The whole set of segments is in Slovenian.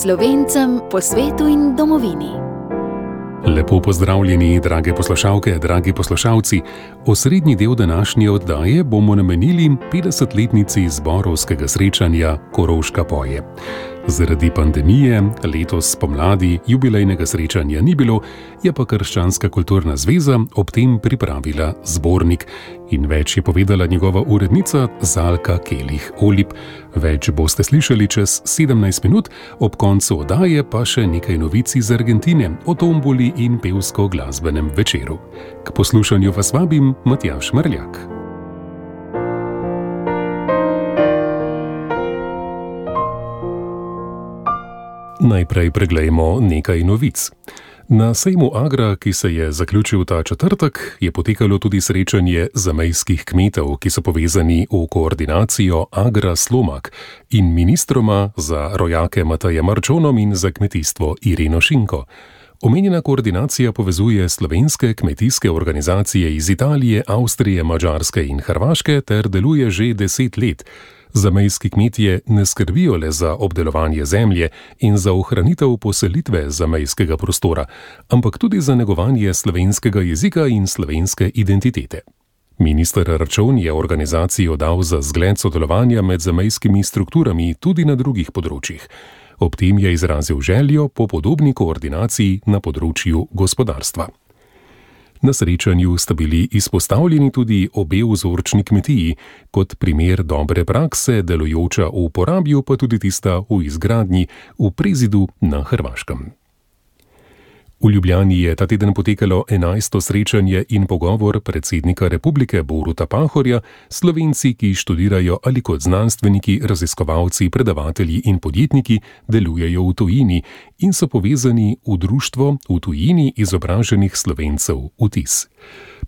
Slovencem po svetu in domovini. Lepo pozdravljeni, drage poslušalke, dragi poslušalci. Osrednji del današnje oddaje bomo namenili 50-letnici zborovskega srečanja Koroška poje. Zaradi pandemije letos spomladi jubilejnega srečanja ni bilo, je pa Krščanska kulturna zveza ob tem pripravila zbornik in več je povedala njegova urednica Zalka Kelih Olip. Več boste slišali čez 17 minut, ob koncu oddaje pa še nekaj novic iz Argentine o tomboli in pevsko-glasbenem večeru. K poslušanju vas vabim Matjaš Mrljak. Najprej preglejmo nekaj novic. Na sejmu Agra, ki se je zaključil ta četrtek, je potekalo tudi srečanje zamejskih kmetov, ki so povezani v koordinacijo Agra Slomak in ministroma za rojake Mataja Marčonom in za kmetijstvo Irino Šinko. Omenjena koordinacija povezuje slovenske kmetijske organizacije iz Italije, Avstrije, Mačarske in Hrvaške ter deluje že deset let. Zamejski kmetje ne skrbijo le za obdelovanje zemlje in za ohranitev poselitve zamejskega prostora, ampak tudi za negovanje slovenskega jezika in slovenske identitete. Minister Račun je organizacijo dal za zgled sodelovanja med zamejskimi strukturami tudi na drugih področjih. Ob tem je izrazil željo po podobni koordinaciji na področju gospodarstva. Na srečanju sta bili izpostavljeni tudi obe vzorčni kmetiji, kot primer dobre prakse, delujoča v uporabi, pa tudi tista v izgradnji v Prezidu na Hrvaškem. V Ljubljani je ta teden potekalo 11. srečanje in pogovor predsednika republike Boruta Pahorja s slovenci, ki študirajo ali kot znanstveniki, raziskovalci, predavatelji in podjetniki delujejo v tujini in so povezani v društvo v tujini izobraženih slovencev UTIS.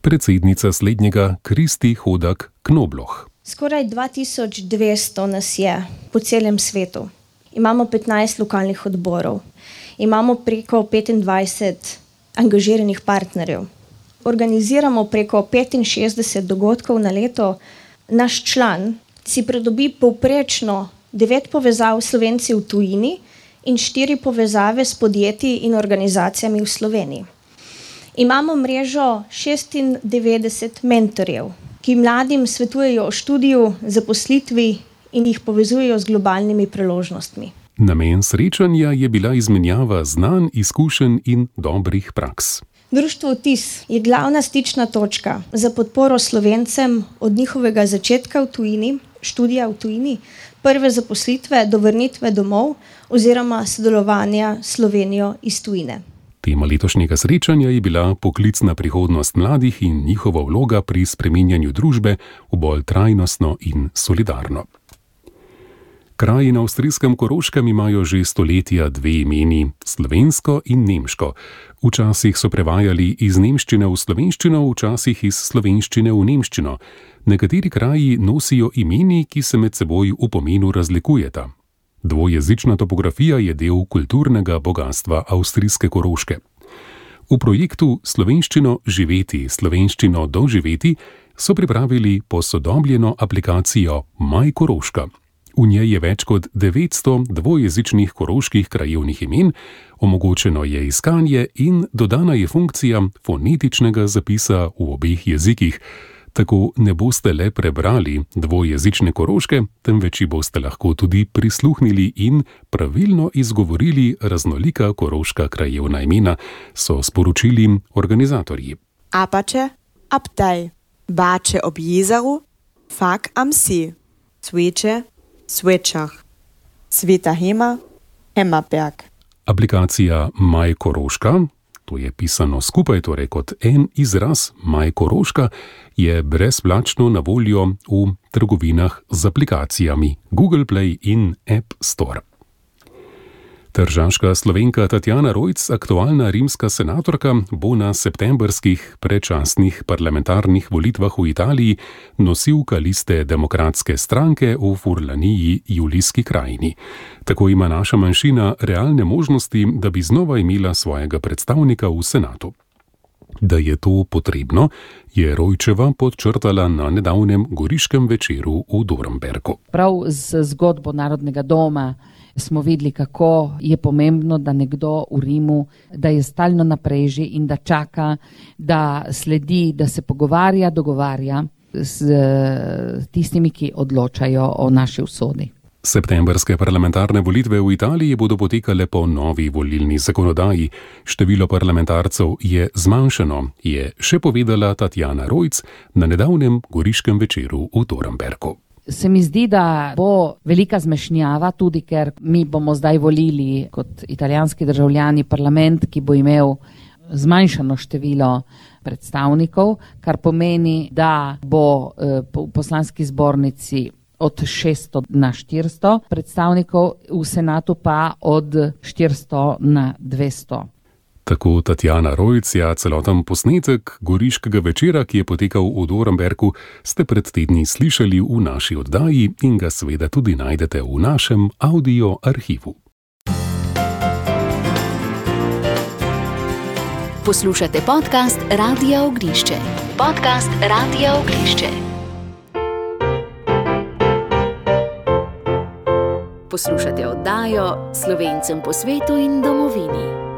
Predsednica slednjega Kristi Hodak Knobloh. Skoraj 2200 nas je po celem svetu. Imamo 15 lokalnih odborov imamo preko 25 angažiranih partnerjev. Organiziramo preko 65 dogodkov na leto. Naš član si pridobi povprečno 9 povezav s slovenci v tujini in 4 povezave s podjetji in organizacijami v Sloveniji. Imamo mrežo 96 mentorjev, ki mladim svetujejo o študiju, zaposlitvi in jih povezujejo z globalnimi priložnostmi. Namen srečanja je bila izmenjava znanj, izkušenj in dobrih praks. Društvo TIS je glavna stična točka za podporo slovencem od njihovega začetka v tujini, študija v tujini, prve zaposlitve do vrnitve domov oziroma sodelovanja s Slovenijo iz tujine. Tema letošnjega srečanja je bila poklicna prihodnost mladih in njihova vloga pri spreminjanju družbe v bolj trajnostno in solidarno. Kraji na avstrijskem Koroškem imajo že stoletja dve imeni: slovensko in nemško. Včasih so prevajali iz nemščine v slovenščino, včasih iz slovenščine v nemščino. Nekateri kraji nosijo imeni, ki se med seboj v pomenu razlikujeta. Dvojezična topografija je del kulturnega bogatstva avstrijske Koroške. V projektu Slovenščino živeti, slovenščino doživeti so pripravili posodobljeno aplikacijo Maj Koroška. V njej je več kot 900 dvojezičnih koroških krajevnih imen, omogočeno je iskanje in dodana je funkcija fonetičnega zapisa v obeh jezikih. Tako ne boste le prebrali dvojezične koroške, temveč ji boste lahko tudi prisluhnili in pravilno izgovorili raznolika koroška krajevna imena, so sporočili organizatorji. Apače, Abdaj, Bače ob jezeru, Fak am See, Sveče, Svečah, Sveta Hema, Hemaberg. Aplikacija MyKoroška, to je pisano skupaj, torej kot en izraz MyKoroška, je brezplačno na voljo v trgovinah z aplikacijami Google Play in App Store. Tržaška slovenka Tatjana Rojc, aktualna rimska senatorka, bo na septembrskih predčasnih parlamentarnih volitvah v Italiji nosilka liste demokratske stranke v Furlaniji, Julijski krajini. Tako ima naša manjšina realne možnosti, da bi znova imela svojega predstavnika v senatu. Da je to potrebno, je Rojčeva podčrtala na nedavnem goriškem večeru v Dornbergu. Prav z zgodbo Narodnega doma smo videli, kako je pomembno, da nekdo v Rimu, da je stalno na preži in da čaka, da sledi, da se pogovarja, dogovarja s tistimi, ki odločajo o naši usodi. Septembrske parlamentarne volitve v Italiji bodo potekale po novi volilni zakonodaji. Število parlamentarcev je zmanjšano, je še povedala Tatjana Rojc na nedavnem goriškem večeru v Toremberku. Se mi zdi, da bo velika zmešnjava, tudi ker mi bomo zdaj volili kot italijanski državljani parlament, ki bo imel zmanjšano število predstavnikov, kar pomeni, da bo v poslanski zbornici od 600 na 400 predstavnikov, v senatu pa od 400 na 200. Tako Tatjana Rojcija, celoten posnetek goriškega večera, ki je potekal v Doremberku, ste pred tedni slišali v naši oddaji in ga seveda tudi najdete v našem audio arhivu. Poslušate podcast Radia Ognišče. Podcast Radia Ognišče. Poslušate oddajo Slovencem po svetu in domovini.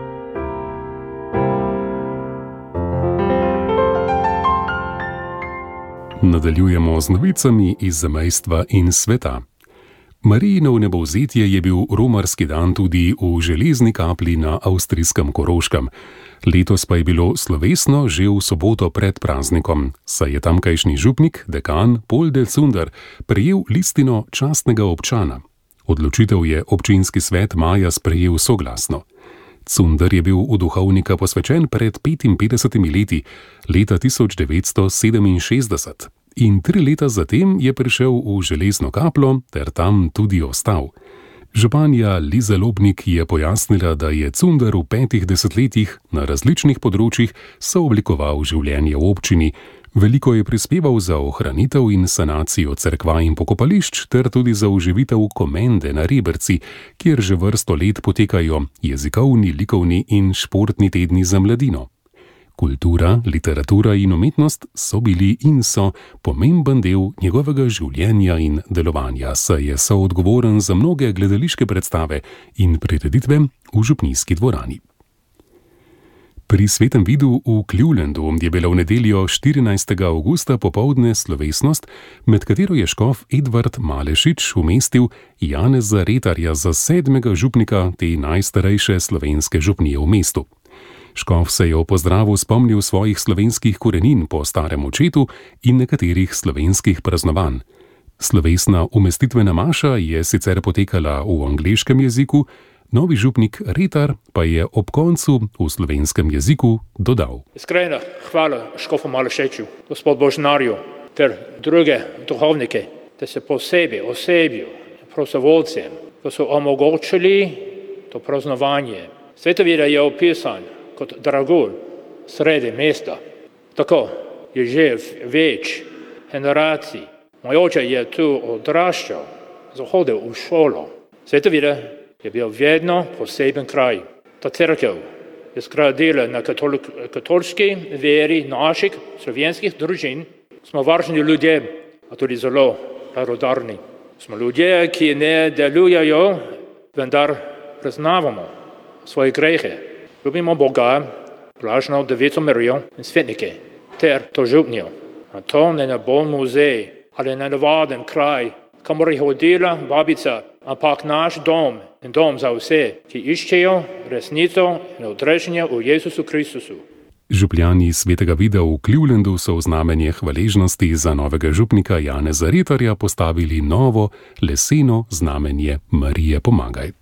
Nadaljujemo z novicami iz zamejstva in sveta. Marijino vnebovzetje je bil romarski dan tudi v železni kapli na avstrijskem Koroškem. Letos pa je bilo slovesno že v soboto pred praznikom, saj je tamkajšnji župnik, dekan Paul de Cunder, prejel listino častnega občana. Odločitev je občinski svet maja sprejel soglasno. Cunder je bil v duhovnika posvečen pred 55 leti, leta 1967, in tri leta zatem je prišel v železno kaplo ter tam tudi ostal. Županja Liza Lobnik je pojasnila, da je Cunder v petih desetletjih na različnih področjih sooblikoval življenje v občini, veliko je prispeval za ohranitev in sanacijo cerkva in pokopališč, ter tudi za oživitev komende na Reberci, kjer že vrsto let potekajo jezikovni, likovni in športni tedni za mladino. Kultura, literatura in umetnost so bili in so pomemben del njegovega življenja in delovanja, saj je soodgovoren za mnoge gledališke predstave in prireditve v župnijski dvorani. Pri svetem vidu v Clevelandu je bila v nedeljo 14. augusta popovdne slovesnost, med katero je škof Edvard Malešič umestil Janeza Retarja za sedmega župnika te najstarejše slovenske župnije v mestu. Škof se je o pozdravu spomnil svojih slovenskih korenin po starem očetu in nekaterih slovenskih praznovanj. Slovesna umestitvena maša je sicer potekala v angliškem jeziku, novi župnik Retar pa je ob koncu v slovenskem jeziku dodal: Iskrena hvala škofu Malešeču, gospod Božnarju ter druge duhovnike, da se posebej osebijo prostovoljcem, da so omogočili to praznovanje. Svetovira je opisan kot dragulj sredi mesta. Tako je že več generacij. Moj oče je tu odraščal, zahodil v šolo. Svetovira je bil vedno poseben kraj. Ta crkva je zgradila na katoliški veri naših slovenskih družin. Smo važni ljudje, a tudi zelo radodarni. Smo ljudje, ki ne delujejo, vendar priznavamo svoje grehe. Ljubimo Boga, vlažno devico Marijo in svetnike ter to župnijo. A to ne bo muzej ali nenavaden kraj, kamor je hodila babica, ampak naš dom in dom za vse, ki iščejo resnico in odrešenje v Jezusu Kristusu. Župljani svetega vida v Clevelandu so v znamenje hvaležnosti za novega župnika Janeza Retarja postavili novo leseno znamenje Marije Pomagaj.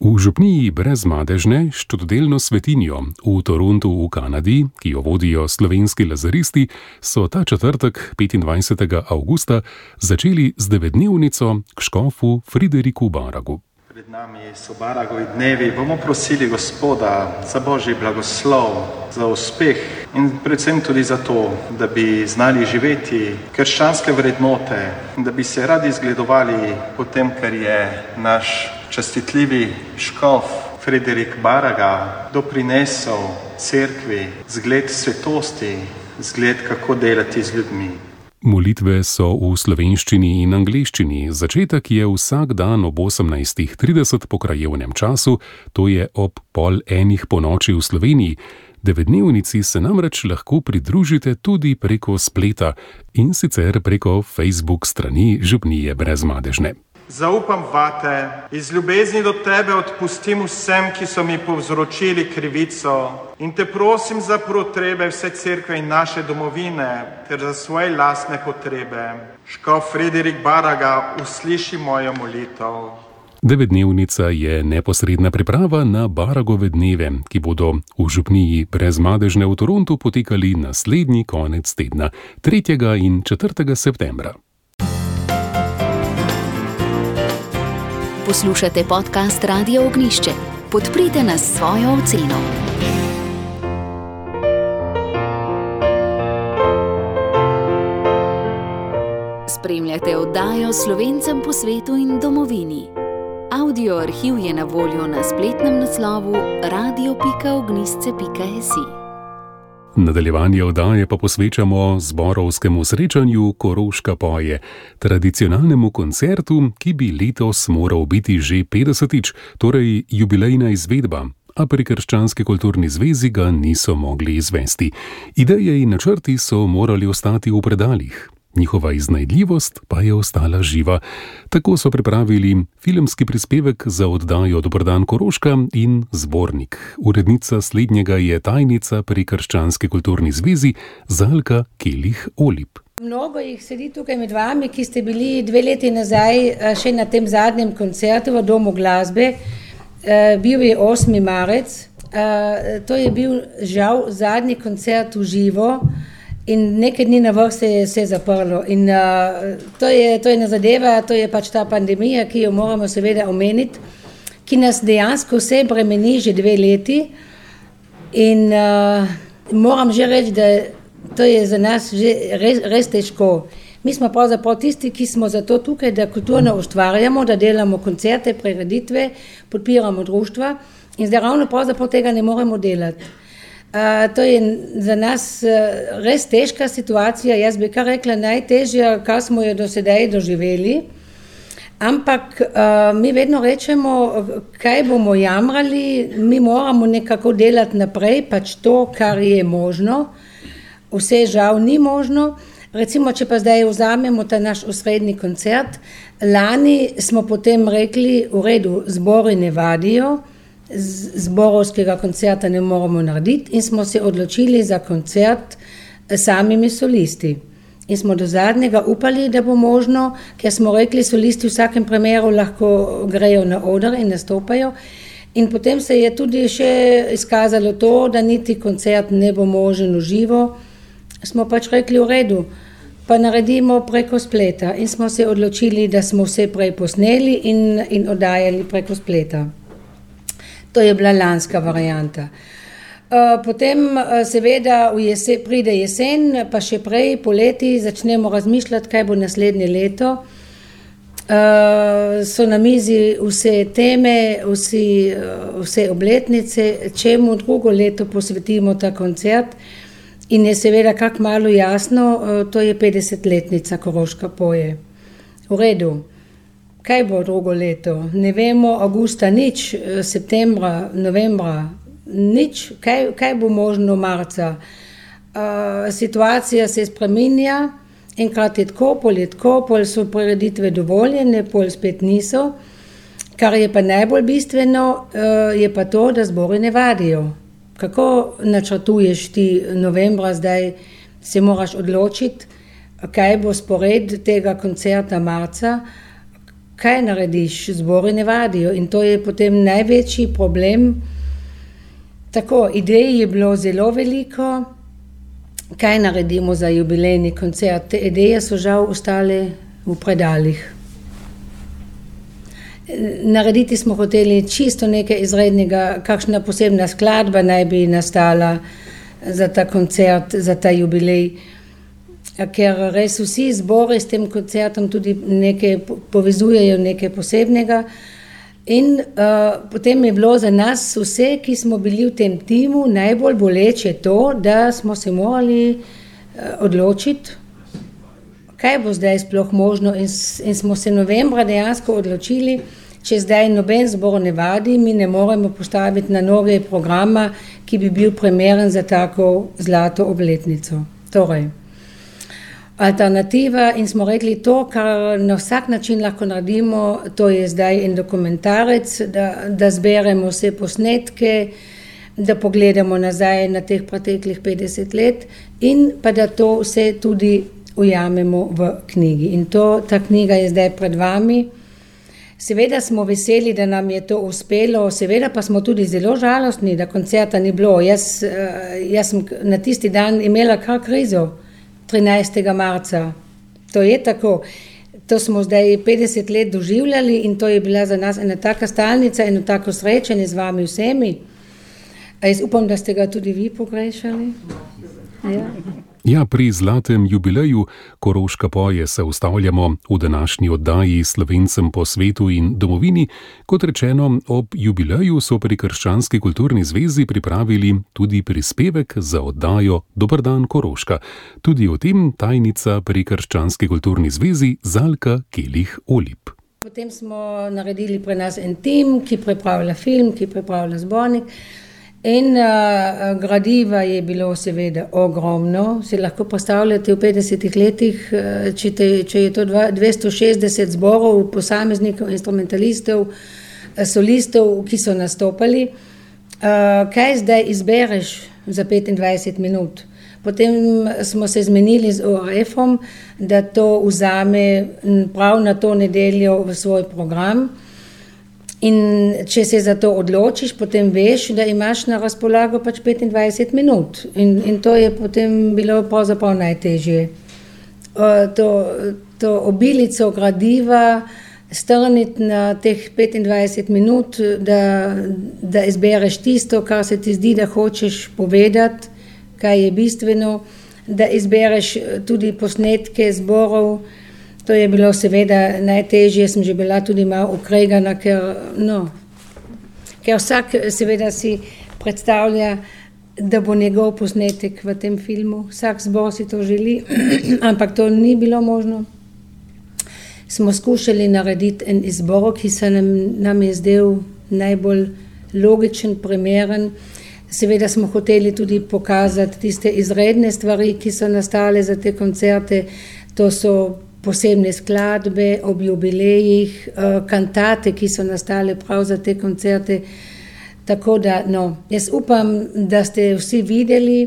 V župniji brezmadežne študodelno svetinjo v Torontu v Kanadi, ki jo vodijo slovenski lazaristi, so ta četrtek 25. augusta začeli z devetdnevnico k škofu Frideriku Baragu. Pred nami so Baragovi dnevi, bomo prosili Gospoda za božji blagoslov, za uspeh in predvsem tudi za to, da bi znali živeti krščanske vrednote da bi se radi zgledovali po tem, kar je naš častitljivi škof Frederik Baraga doprinesel cerkvi zgled svetosti, zgled kako delati z ljudmi. Molitve so v slovenščini in angliščini. Začetek je vsak dan ob 18.30 po krajevnem času, to je ob pol enih po noči v Sloveniji. Devetdnevnici se namreč lahko pridružite tudi preko spleta in sicer preko Facebook strani Župnije brezmadežne. Zaupam vate, iz ljubezni do tebe odpustim vsem, ki so mi povzročili krivico in te prosim za potrebe vse cerkve in naše domovine ter za svoje lastne potrebe. Škof Frederik Baraga, usliši mojo molitev. Devetdnevnica je neposredna priprava na Baragove dneve, ki bodo v Župniji brezmadežne v Torontu potekali naslednji konec tedna, 3. in 4. septembra. Poslušate podcast Radio Ognišče. Podprite nas s svojo oceno. Spremljate oddajo Slovencem po svetu in domovini. Audio arhiv je na voljo na spletnem naslovu radio.ognisce.si. Nadaljevanje oddaje pa posvečamo zborovskemu srečanju Koroška poje, tradicionalnemu koncertu, ki bi letos moral biti že 50-tič, torej jubilejna izvedba, a pri Krščanski kulturni zvezi ga niso mogli izvesti. Ideje in načrti so morali ostati v predaljih njihova iznajdljivost pa je ostala živa. Tako so pripravili filmski prispevek za oddajo Dobrodan Koroška in zbornik. Urednica slednjega je tajnica pri Krščanski kulturni zvezi Zalka Kelih Olip. Mnogo jih sedi tukaj med vami, ki ste bili dve leti nazaj še na tem zadnjem koncertu v Domu glasbe. Bil je 8. marec. To je bil žal zadnji koncert v živo. In nekaj dni na vrh se je vse zaprlo. In uh, to, je, to je ena zadeva, to je pač ta pandemija, ki jo moramo seveda omeniti, ki nas dejansko vse bremeni že dve leti. In uh, moram že reči, da to je za nas že res, res težko. Mi smo pravzaprav tisti, ki smo zato tukaj, da kulturno ustvarjamo, da delamo koncerte, prireditve, podpiramo društva in zdaj ravno pravzaprav tega ne moremo delati. Uh, to je za nas uh, res težka situacija. Jaz bi kar rekla, najtežja, kar smo jo do sedaj doživeli. Ampak uh, mi vedno rečemo, kaj bomo jamrali, mi moramo nekako delati naprej, pač to, kar je možno. Vse žal ni možno. Recimo, če pa zdaj vzamemo ta naš osrednji koncert, lani smo potem rekli, v redu, zbori ne vadijo zborovskega koncerta ne moremo narediti in smo se odločili za koncert s samimi solisti. In smo do zadnjega upali, da bo možno, ker smo rekli, solisti v vsakem primeru lahko grejo na oder in nastopajo. In potem se je tudi še izkazalo to, da niti koncert ne bo možen v živo. Smo pač rekli v redu, pa naredimo preko spleta. In smo se odločili, da smo vse prej posneli in, in oddajali preko spleta. To je bila lanska varijanta. Uh, potem, uh, seveda, jesen, pride jesen, pa še prej, poleti, začnemo razmišljati, kaj bo naslednje leto. Uh, so na mizi vse teme, vsi, vse obletnice, čemu drugo leto posvetimo ta koncert. In je seveda, kako malo jasno, to je 50-letnica Koroška poje. V redu kaj bo drugo leto. Ne vemo, avgusta nič, eh, septembra, novembra nič, kaj, kaj bo možno marca. Uh, situacija se spremenja, enkrat je tako, pol je tako, pol so prireditve dovoljene, pol spet niso. Kar je pa najbolj bistveno, uh, je pa to, da zbori ne vadijo. Kako načrtuješ ti novembra, zdaj se moraš odločiti, kaj bo spored tega koncerta marca. Uh, kaj narediš, zbori ne vadijo in to je potem največji problem. Tako, idej je bilo zelo veliko, kaj naredimo za jubilejni koncert. Te ideje so žal ostale v predaljih. Narediti smo hoteli čisto nekaj izrednega, kakšna posebna skladba naj bi nastala za ta koncert, za ta jubilej ker res vsi zbori s tem koncertom tudi nekaj povezujejo, nekaj posebnega. In uh, potem je bilo za nas, vse, ki smo bili v tem timu, najbolj boleče to, da smo se morali uh, odločiti, kaj bo zdaj sploh možno. In, in smo se novembra dejansko odločili, če zdaj noben zbor ne vadi, mi ne moremo postaviti na noge programa, ki bi bil primeren za tako zlato obletnico. Torej, alternativa in smo rekli to, kar na vsak način lahko naredimo, to je zdaj en dokumentarec, da, da zberemo vse posnetke, da pogledamo nazaj na teh preteklih 50 let in pa da to vse tudi ujamemo v knjigi. In to, ta knjiga je zdaj pred vami. Seveda smo veseli, da nam je to uspelo, seveda pa smo tudi zelo žalostni, da koncerta ni bilo. Jaz, eh, jaz sem na tisti dan imela kar krizo, 13. marca. To je tako. To smo zdaj 50 let doživljali in to je bila za nas ena taka stalnica, eno tako srečanje z vami vsemi. Jaz upam, da ste ga tudi vi pogrešali. Ja. Ja, pri zlatem jubileju Koroška poje se ustavljamo v današnji oddaji Slovencem po svetu in domovini. Kot rečeno, ob jubileju so pri Krščanski kulturni zvezi pripravili tudi prispevek za oddajo Dobr dan Koroška. Tudi o tem tajnica pri Krščanski kulturni zvezi Zalka Kelih Olip. Potem smo naredili pri nas en tim, ki pripravlja film, ki pripravlja zbornik. In uh, gradiva je bilo seveda ogromno. Si lahko predstavljate v 50 letih, če, te, če je to dva, 260 zborov, posameznikov, instrumentalistov, solistov, ki so nastopali. Uh, kaj zdaj izbereš za 25 minut? Potem smo se zmenili z ORF-om, da to vzame prav na to nedeljo v svoj program. In če se za to odločiš, potem veš, da imaš na razpolago pač 25 minut. In, in to je potem bilo pravzaprav najtežje. To, to obilico gradiva strniti na teh 25 minut, da, da izbereš tisto, kar se ti zdi, da hočeš povedati, kaj je bistveno, da izbereš tudi posnetke zborov. To je bilo seveda najtežje, sem že bila tudi malo ukregana, ker, no, ker vsak seveda si predstavlja, da bo njegov posnetek v tem filmu, vsak zbor si to želi, ampak to ni bilo možno. Smo skušali narediti en izbor, ki se nam, nam je zdel najbolj logičen, primeren. Seveda smo hoteli tudi pokazati tiste izredne stvari, ki so nastale za te koncerte. To so posebne skladbe ob jubilejih, uh, kantate, ki so nastale prav za te koncerte. Tako da, no, jaz upam, da ste vsi videli,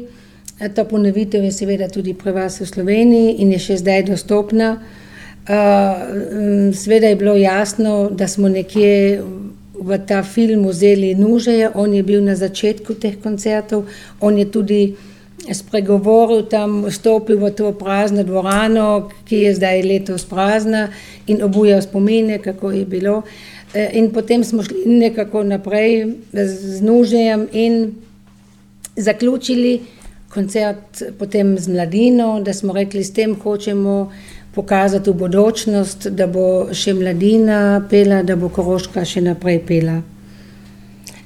ta ponovitev je seveda tudi pri vas v Sloveniji in je še zdaj dostopna. Uh, seveda je bilo jasno, da smo nekje v ta film vzeli Nužeja, on je bil na začetku teh koncertov, on je tudi spregovoril tam, stopil v to prazno dvorano, ki je zdaj letos prazna in obujal spomine, kako je bilo. E, in potem smo šli nekako naprej z nužejem in zaključili koncert potem z mladino, da smo rekli, s tem hočemo pokazati v bodočnost, da bo še mladina pela, da bo Koroška še naprej pela.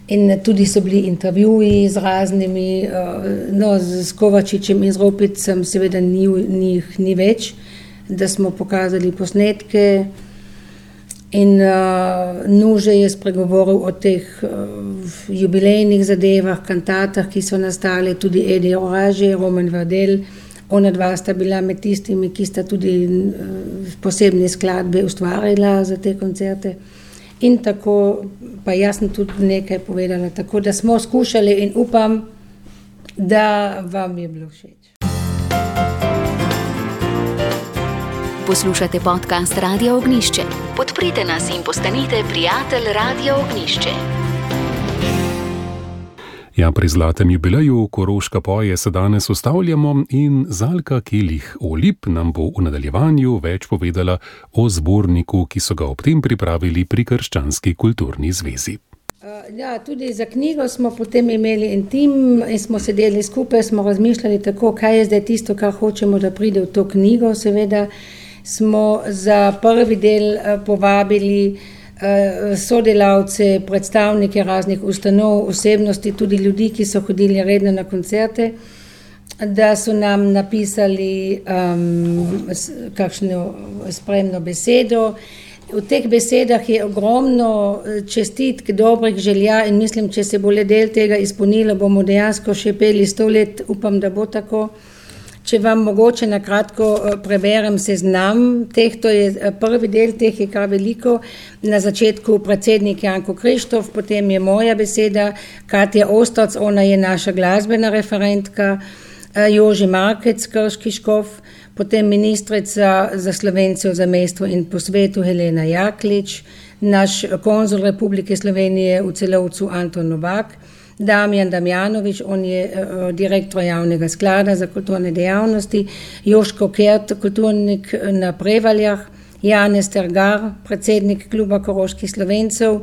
In tudi so bili intervjuji z raznimi, eh, no, z Kovačičem in z Ropicem, seveda ni, ni, ni več, da smo pokazali posnetke. In uh, Nuže je spregovoril o teh uh, jubilejnih zadevah, kantatah, ki so nastale, tudi Edi Oraže, Roman Vardel. Ona dva sta bila med tistimi, ki sta tudi uh, posebne skladbe ustvarjala za te koncerte. In tako, pa jaz sem tudi nekaj povedala, tako da smo skušali in upam, da vam je bilo všeč. Poslušate podcast Radio Ognišče. Podprite nas in postanite prijatelj Radio Ognišče. Ja, pri zlatem jubileju Koroška poje se danes ustavljamo in Zalka Kelih Olip nam bo v nadaljevanju več povedala o zborniku, ki so ga ob tem pripravili pri Krščanski kulturni zvezi. Ja, tudi za knjigo smo potem imeli en tim in smo sedeli skupaj, smo razmišljali tako, kaj je zdaj tisto, kar hočemo, da pride v to knjigo. Seveda smo za prvi del povabili Eh, sodelavce, predstavnike raznih ustanov, osebnosti, tudi ljudi, ki so hodili redno na koncerte. da so nam napisali um, kakšno spremno besedo. V teh besedah je ogromno čestitk, dobrih želja in mislim, če se bo le del tega izpolnilo, bomo dejansko še peli sto let, upam, da bo tako. Če vam mogoče na kratko preberem seznam teh, to je prvi del teh je kar veliko. Na začetku predsednik Janko Krištof, potem je moja beseda, Katja Ostac, ona je naša glasbena referentka. Joži Markec, Krški škof, potem ministrica za Slovence v zamestvu in po svetu Helena Jaklič, naš konzul Republike Slovenije v celovcu Anton Novak, Damjan Damjanovič, on je uh, direktor javnega sklada za kulturne dejavnosti, Joško Kert, kulturnik na Prevaljah, Janez Tergar, predsednik kluba Koroških Slovencev,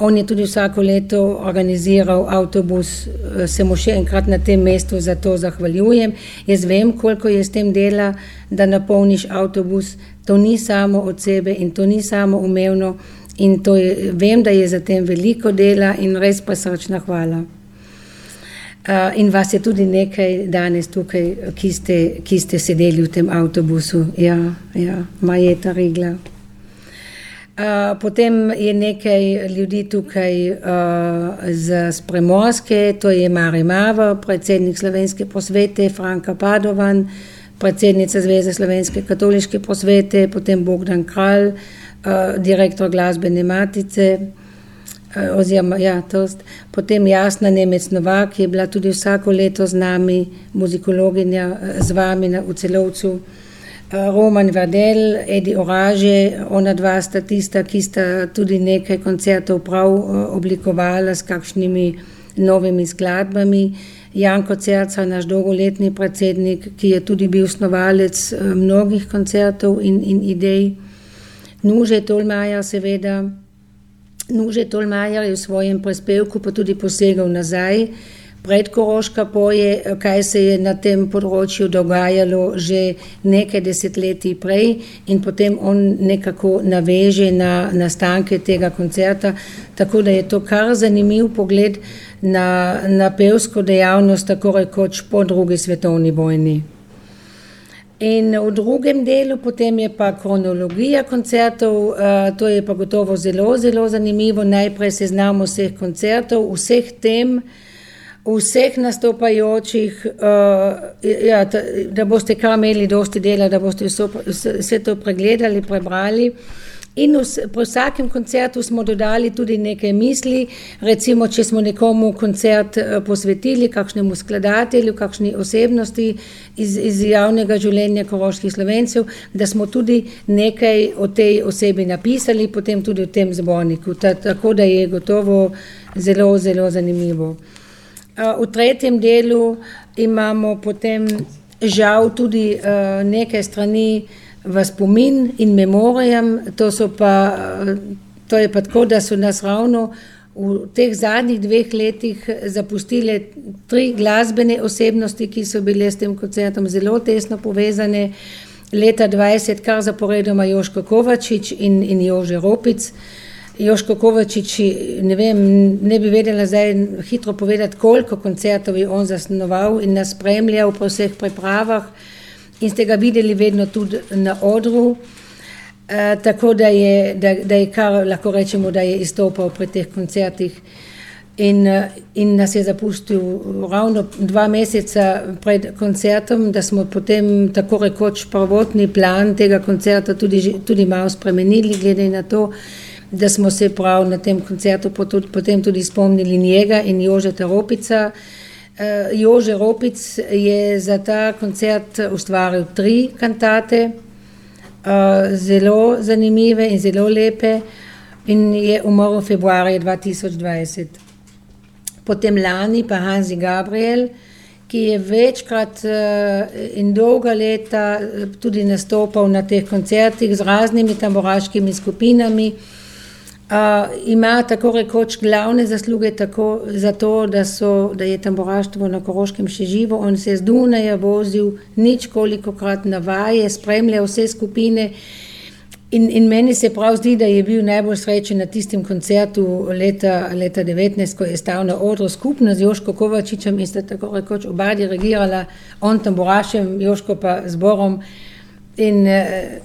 On je tudi vsako leto organiziral avtobus, se mu še enkrat na tem mestu za to zahvaljujem. Jaz vem, koliko je s tem dela, da napolniš avtobus. To ni samo od sebe in to ni samo umevno. In je, vem, da je za tem veliko dela in res pa srčna hvala. Uh, in vas je tudi nekaj danes tukaj, ki ste, ki ste sedeli v tem avtobusu. Ja, ja, Majeta Rigla potem je nekaj ljudi tukaj uh, z Premorske, to je Mari Mava, predsednik slovenske posvete, Franka Padovan, predsednica Zveze slovenske katoliške posvete, potem Bogdan Kralj, uh, direktor glasbene matice. Oziroma, ja, tost. Potem Jasna Nemec Novak je bila tudi vsako leto z nami, muzikologinja z vami na, v celovcu. Roman Vadel, Edi Oraže, ona dva sta tista, ki sta tudi nekaj koncertov prav eh, oblikovala s kakšnimi novimi skladbami. Janko Cerca, naš dolgoletni predsednik, ki je tudi bil snovalec eh, mnogih koncertov in, in idej. Nuže Tolmaja, seveda. Nuže Tolmaja je v svojem prispevku pa tudi posegal nazaj predkoroška poje, kaj se je na tem področju dogajalo že nekaj desetletij prej in potem on nekako naveže na nastanke tega koncerta, tako da je to kar zanimiv pogled na, na pevsko dejavnost, tako rekoč po drugi svetovni vojni. In v drugem delu potem je pa kronologija koncertov, to je pa gotovo zelo, zelo zanimivo. Najprej seznamo vseh koncertov, vseh tem, vseh nastopajočih, uh, ja, ta, da boste kar imeli dosti dela, da boste vso, vse to pregledali, prebrali. In v, po vsakem koncertu smo dodali tudi nekaj misli, recimo, če smo nekomu koncert uh, posvetili, kakšnemu skladatelju, kakšni osebnosti iz, iz javnega življenja koroških slovencev, da smo tudi nekaj o tej osebi napisali, potem tudi v tem zborniku. Ta, tako da je gotovo zelo, zelo zanimivo. V tretjem delu imamo potem žal tudi nekaj strani v spomin in memorijem. To, pa, to je pa tako, da so nas ravno v teh zadnjih dveh letih zapustile tri glasbene osebnosti, ki so bile s tem koncertom zelo tesno povezane. Leta 20, kar zaporedoma Joško Kovačič in, in Jože Ropic. Joško Kovačič, ne, vem, ne bi vedela zdaj hitro povedati, koliko koncertov je on zasnoval in nas spremljal po vseh pripravah in ste ga videli vedno tudi na odru. E, tako da je, da, da je kar lahko rečemo, da je izstopal pri teh koncertih in, in nas je zapustil ravno dva meseca pred koncertom, da smo potem tako rekoč prvotni plan tega koncerta tudi, tudi malo spremenili glede na to, da smo se prav na tem koncertu potem tudi spomnili njega in Jožeta Ropica. Uh, Jože Ropic je za ta koncert ustvaril tri kantate, uh, zelo zanimive in zelo lepe, in je umrl februarja 2020. Potem lani pa Hansi Gabriel, ki je večkrat uh, in dolga leta tudi nastopal na teh koncertih z raznimi tamboraškimi skupinami. Uh, ima tako rekoč glavne zasluge tako za to, da, so, da je tamboraštvo na Koroškem še živo. On se je z Dunaja vozil nič koliko krat na vaje, spremljal vse skupine In, in meni se prav zdi, da je bil najbolj srečen na tistem koncertu leta, leta 19, ko je stal na odru skupno z Joško Kovačičem in sta tako rekoč oba dirigirala, on tam Borašem, Joško pa zborom. In uh,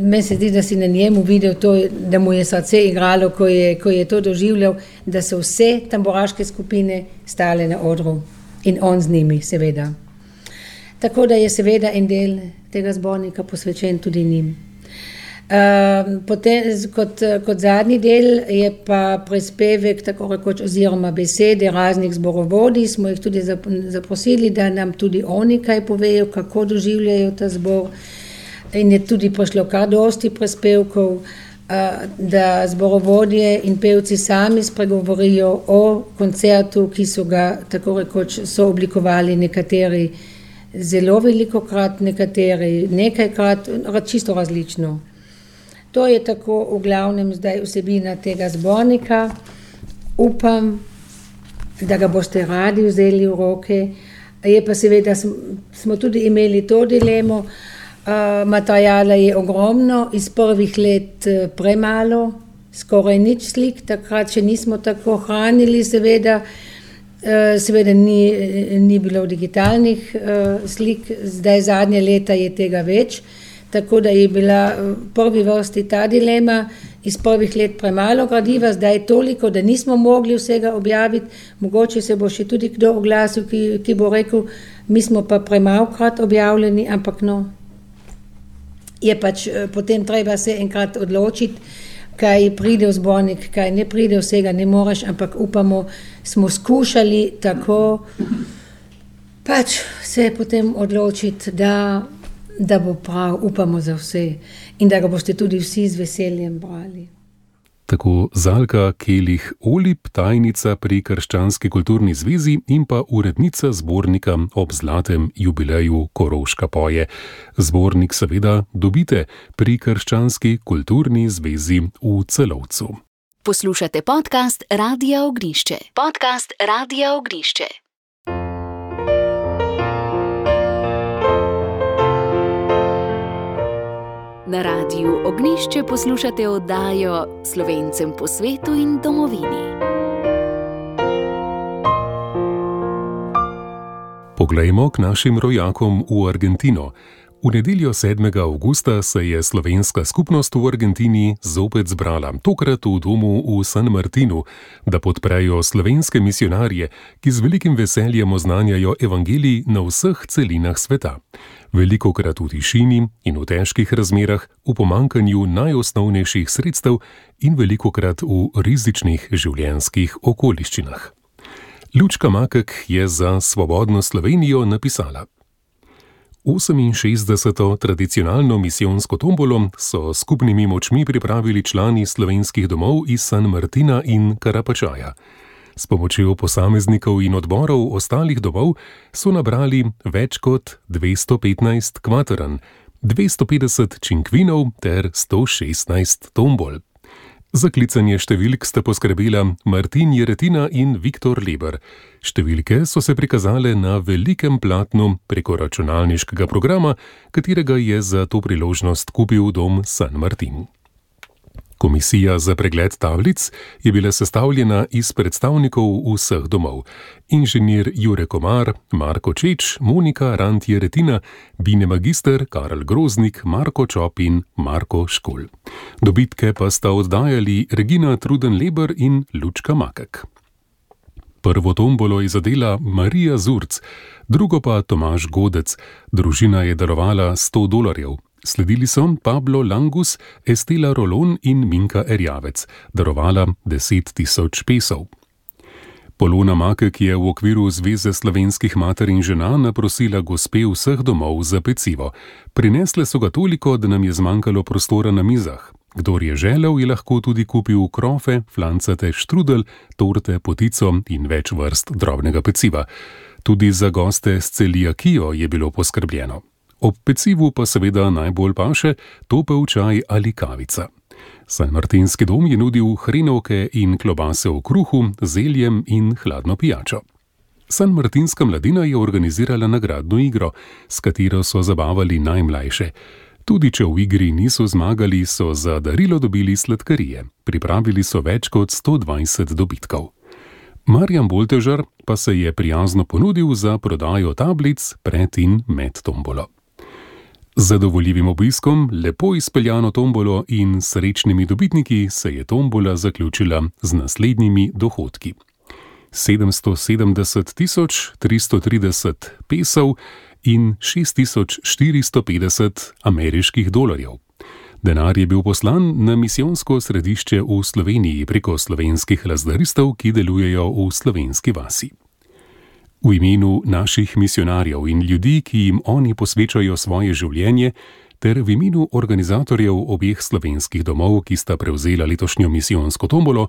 meni se zdi, da si na njemu videl to, da mu je srce igralo, ko je, ko je to doživljal, da so vse tamboraške skupine stale na odru in on z njimi, seveda. Tako da je seveda en del tega zbornika posvečen tudi njim. Uh, potem, kot, kot zadnji del je pa prispevek, tako rekoč, oziroma besede raznih zborovodij. Smo jih tudi zaprosili, da nam tudi oni kaj povejo, kako doživljajo ta zbor. In je tudi prišlo kar dosti prispevkov, uh, da zborovodje in pevci sami spregovorijo o koncertu, ki so ga tako rekoč so oblikovali nekateri zelo veliko krat, nekateri nekajkrat, čisto različno. To je tako v glavnem zdaj vsebina tega zbornika. Upam, da ga boste radi vzeli v roke. Je pa seveda, smo tudi imeli to dilemo. Materijala je ogromno, iz prvih let uh, premalo, skoraj nič slik, takrat še nismo tako hranili, seveda, uh, seveda ni, ni bilo digitalnih uh, slik, zdaj zadnje leta je tega več. Tako da je bila v prvi vrsti ta dilema, iz prvih let premalo gradiva, zdaj je toliko, da nismo mogli vsega objaviti. Mogoče se bo še tudi kdo oglasil, ki, ki bo rekel, mi smo pa premalkrat objavljeni, ampak no, je pač eh, potem treba se enkrat odločiti, kaj pride v zbornik, kaj ne pride, vsega ne moreš, ampak upamo, smo skušali tako pač se potem odločiti, da da bo prav, upamo za vse in da ga boste tudi vsi z veseljem brali. Tako Zalka Kelih Olip, tajnica pri Krščanski kulturni zvezi in pa urednica zbornika ob zlatem jubileju Koroška poje. Zbornik seveda dobite pri Krščanski kulturni zvezi v celovcu. Poslušate podcast Radia Ognišče. Podcast Radia Ognišče. Na radiju Ognišče poslušate oddajo Slovencem po svetu in domovini. Poglejmo k našim rojakom v Argentino. V nedeljo 7. avgusta se je slovenska skupnost v Argentini zopet zbrala, tokrat v domu v San Martinu, da podprejo slovenske misionarje, ki z velikim veseljem oznanjajo evangelij na vseh celinah sveta. Veliko krat v tišini in v težkih razmerah, v pomankanju najosnovnejših sredstev in veliko krat v rizičnih življenjskih okoliščinah. Lučka Makek je za Svobodno Slovenijo napisala. 68. tradicionalno misijonsko tombolo so skupnimi močmi pripravili člani slovenskih domov iz San Martina in Karapačaja. S pomočjo posameznikov in odborov ostalih domov so nabrali več kot 215 kvateran, 250 činkvinov ter 116 tombol. Za klicanje številk sta poskrbela Martin Jeretina in Viktor Leber. Številke so se prikazale na velikem platnu preko računalniškega programa, katerega je za to priložnost kupil dom San Martin. Komisija za pregled tablic je bila sestavljena iz predstavnikov vseh domov: inženir Jure Komar, Marko Čeč, Monika Rantje Retina, Bine Magister, Karl Groznik, Marko Čop in Marko Škol. Dobitke pa sta oddajali Regina Truden Leber in Lučka Makek. Prvo tombolo je zadela Marija Zurc, drugo pa Tomaš Godec, družina je darovala 100 dolarjev. Sledili so Pablo Langus, Estela Rolon in Minka Erjavec, darovala 10 tisoč pesov. Polona Makek je v okviru Zveze slovenskih mater in žena naprosila gospe vseh domov za pecivo. Prinesle so ga toliko, da nam je zmanjkalo prostora na mizah. Kdor je želel, je lahko tudi kupil krofe, flancate, štrudel, torte, potico in več vrst drobnega peciva. Tudi za goste s celijakijo je bilo poskrbljeno. Ob pecivu pa seveda najbolj paše topel čaj ali kavica. San Martinski dom je nudil hrenovke in klobase v kruhu, zeljem in hladno pijačo. San Martinska mladina je organizirala nagradno igro, s katero so zabavali najmlajše. Tudi če v igri niso zmagali, so za darilo dobili sladkarije. Pripravili so več kot 120 dobitkov. Marjan Boltežar pa se je prijazno ponudil za prodajo tablic pred in med tombolo. Zadovoljivim obiskom, lepo izpeljano tombolo in srečnimi dobitniki se je tombola zaključila z naslednjimi dohodki. 770 330 pesov in 6450 ameriških dolarjev. Denar je bil poslan na misijonsko središče v Sloveniji preko slovenskih lazdaristov, ki delujejo v slovenski vasi. V imenu naših misionarjev in ljudi, ki jim oni posvečajo svoje življenje, ter v imenu organizatorjev obeh slovenskih domov, ki sta prevzela letošnjo misijonsko tombolo,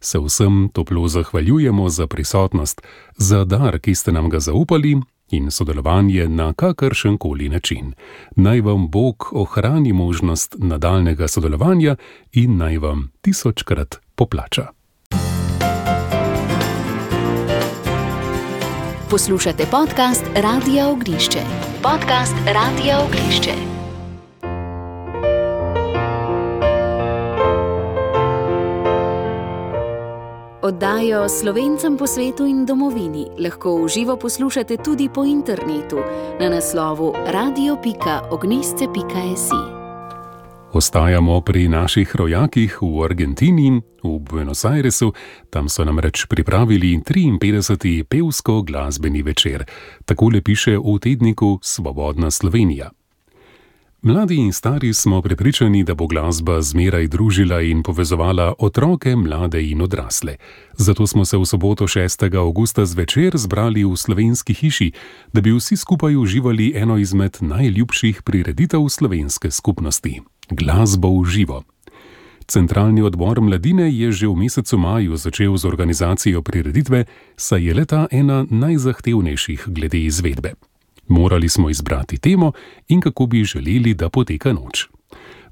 se vsem toplo zahvaljujemo za prisotnost, za dar, ki ste nam ga zaupali in sodelovanje na kakršen koli način. Naj vam Bog ohrani možnost nadaljnega sodelovanja in naj vam tisočkrat poplača. Poslušate podcast Radio Ognišče. Podcast Radio Ognišče. Oddajo slovencem po svetu in domovini lahko v živo poslušate tudi po internetu na naslovu radio.ognisce.si. Ostajamo pri naših rojakih v Argentini, v Buenos Airesu, tam so nam reč pripravili 53. pevsko-glasbeni večer. Takole piše v tedniku Svobodna Slovenija. Mladi in stari smo prepričani, da bo glasba zmeraj družila in povezovala otroke, mlade in odrasle. Zato smo se v soboto 6. augusta zvečer zbrali v slovenski hiši, da bi vsi skupaj uživali eno izmed najljubših prireditev slovenske skupnosti - glasbo v živo. Centralni odbor mladine je že v mesecu maju začel z organizacijo prireditve, saj je leta ena najzahtevnejših glede izvedbe. Morali smo izbrati temo in kako bi želeli, da poteka noč.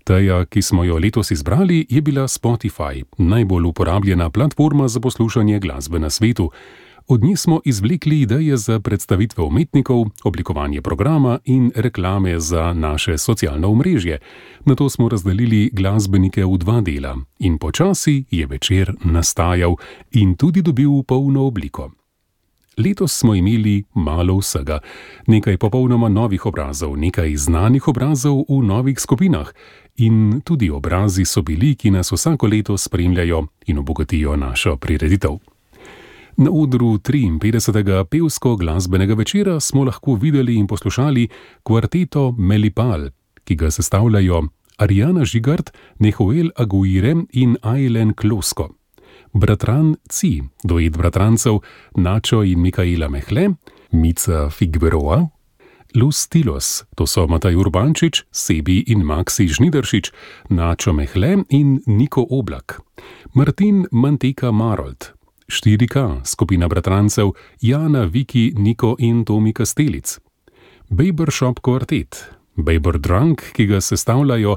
Teja, ki smo jo letos izbrali, je bila Spotify, najbolj uporabljena platforma za poslušanje glasbe na svetu. Od nje smo izvlekli ideje za predstavitve umetnikov, oblikovanje programa in reklame za naše socialno omrežje. Na to smo razdelili glasbenike v dva dela in počasi je večer nastajal in tudi dobil polno obliko. Letos smo imeli malo vsega, nekaj popolnoma novih obrazov, nekaj znanih obrazov v novih skupinah, in tudi obrazi so bili, ki nas vsako leto spremljajo in obogatijo našo prireditev. Na odru 53. pevsko-glasbenega večera smo lahko videli in poslušali kvarteto Melipal, ki ga sestavljajo Ariana Žigart, Nehoel Aguirre in Ailen Klosko bratran Ci, dojet bratrancev Načo in Mikaela Mehle, Mica Figveroa, Lus Tilos, to so Mataj Urbančič, Sebi in Maxi Žnideršič, Načo Mehle in Niko Oblak, Martin Manteka Marold, 4K, skupina bratrancev Jana, Viki, Niko in Tomi Kastelic, Baber Shop Quartet, Baber Drunk, ki ga sestavljajo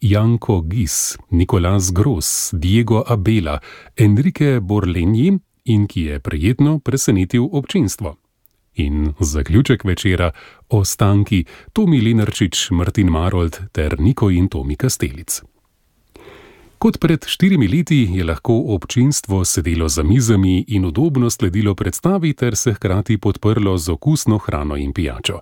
Janko Gis, Nikolas Gros, Diego Abela, Enrique Borlenji in ki je prijetno presenetil občinstvo. In zaključek večera ostanki Tomi Lenarčič, Martin Marold ter Niko in Tomi Kastelic. Kot pred štirimi leti je lahko občinstvo sedelo za mizami in udobno sledilo predstavi ter se hkrati podprlo z okusno hrano in pijačo.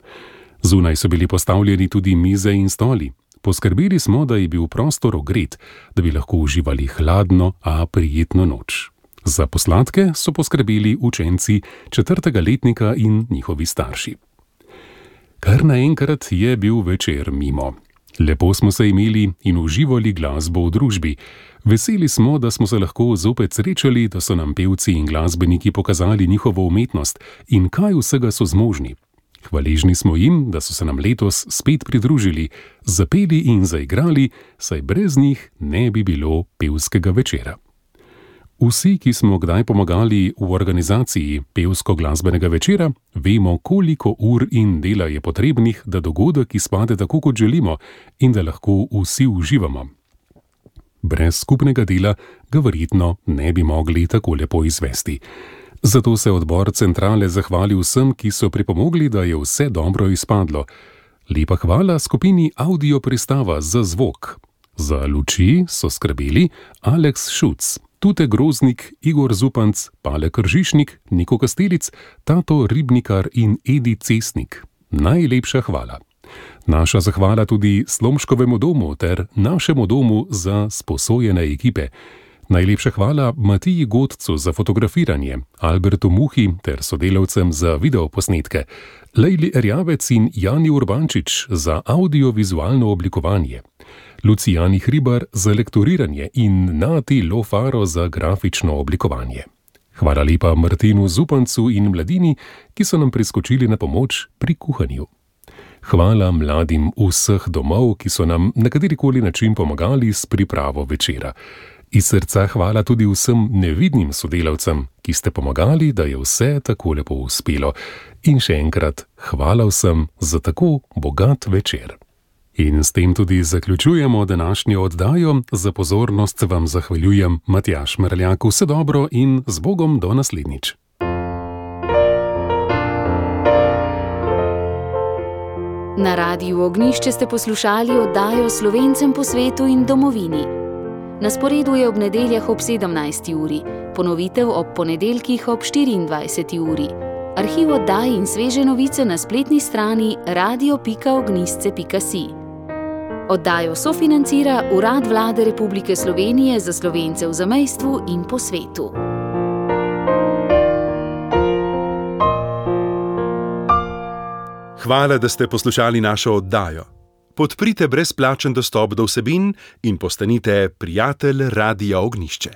Zunaj so bili postavljeni tudi mize in stoli, Poskrbeli smo, da je bil prostor ogret, da bi lahko uživali hladno, a prijetno noč. Za posladke so poskrbeli učenci četrtega letnika in njihovi starši. Kar naenkrat je bil večer mimo. Lepo smo se imeli in uživali glasbo v družbi. Veseli smo, da smo se lahko zopet srečali, da so nam pevci in glasbeniki pokazali njihovo umetnost in kaj vsega so zmožni. Hvaležni smo jim, da so se nam letos spet pridružili, zapeli in zaigrali, saj brez njih ne bi bilo pevskega večera. Vsi, ki smo kdaj pomagali v organizaciji pevsko-glasbenega večera, vemo, koliko ur in dela je potrebnih, da dogodek izpade tako, kot želimo, in da lahko vsi uživamo. Brez skupnega dela ga verjetno ne bi mogli tako lepo izvesti. Zato se odbor centrale zahvali vsem, ki so pripomogli, da je vse dobro izpadlo. Lepa hvala skupini Audio Pristava za zvok. Za luči so skrbeli Aleks Šuc, Tute Groznik, Igor Zupanc, Pale Kržišnik, Niko Kastelic, Tato Ribnikar in Edi Cesnik. Najlepša hvala. Naša zahvala tudi Slomškovemu domu ter našemu domu za sposojene ekipe. Najlepša hvala Matiji Godcu za fotografiranje, Albertu Muhi ter sodelavcem za videoposnetke, Lejli Erjavec in Jani Urbančič za audiovizualno oblikovanje, Lucijani Hribar za lektoriranje in Nati Lofaro za grafično oblikovanje. Hvala lepa Martinu Zupancu in mladini, ki so nam priskočili na pomoč pri kuhanju. Hvala mladim vseh domov, ki so nam na katerikoli način pomagali s pripravo večera. Iz srca hvala tudi vsem nevidnim sodelavcem, ki ste pomagali, da je vse tako lepo uspelo. In še enkrat hvala vsem za tako bogat večer. In s tem tudi zaključujemo današnjo oddajo. Za pozornost vam zahvaljujem Matjaš Mrljak. Vse dobro in z Bogom do naslednjič. Na radiju Ognišče ste poslušali oddajo Slovencem po svetu in domovini. Na sporedu je ob nedeljah ob 17. uri, ponovitev ob ponedeljkih ob 24. uri. Arhiv oddaj in sveže novice na spletni strani radio.ognisce.si. Oddajo sofinancira Urad Vlade Republike Slovenije za slovence v zamejstvu in po svetu. Hvala, da ste poslušali našo oddajo. Podprite brezplačen dostop do vsebin in postanite prijatelj Radia Ognišče.